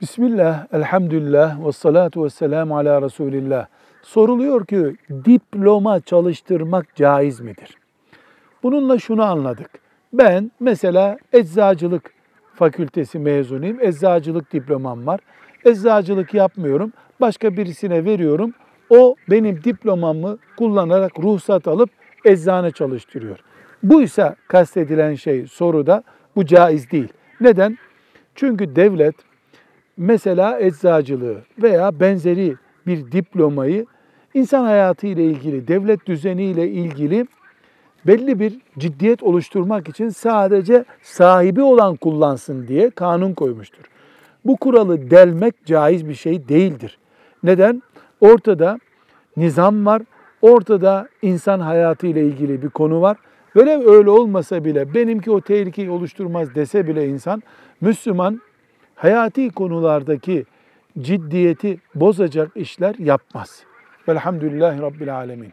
Bismillah, elhamdülillah, ve salatu ve selamu ala Resulillah. Soruluyor ki diploma çalıştırmak caiz midir? Bununla şunu anladık. Ben mesela eczacılık fakültesi mezunuyum. Eczacılık diplomam var. Eczacılık yapmıyorum. Başka birisine veriyorum. O benim diplomamı kullanarak ruhsat alıp eczane çalıştırıyor. Bu ise kastedilen şey soruda bu caiz değil. Neden? Çünkü devlet mesela eczacılığı veya benzeri bir diplomayı insan hayatı ile ilgili, devlet düzeni ile ilgili belli bir ciddiyet oluşturmak için sadece sahibi olan kullansın diye kanun koymuştur. Bu kuralı delmek caiz bir şey değildir. Neden? Ortada nizam var, ortada insan hayatı ile ilgili bir konu var. Böyle öyle olmasa bile benimki o tehlikeyi oluşturmaz dese bile insan Müslüman hayati konulardaki ciddiyeti bozacak işler yapmaz. Velhamdülillahi Rabbil Alemin.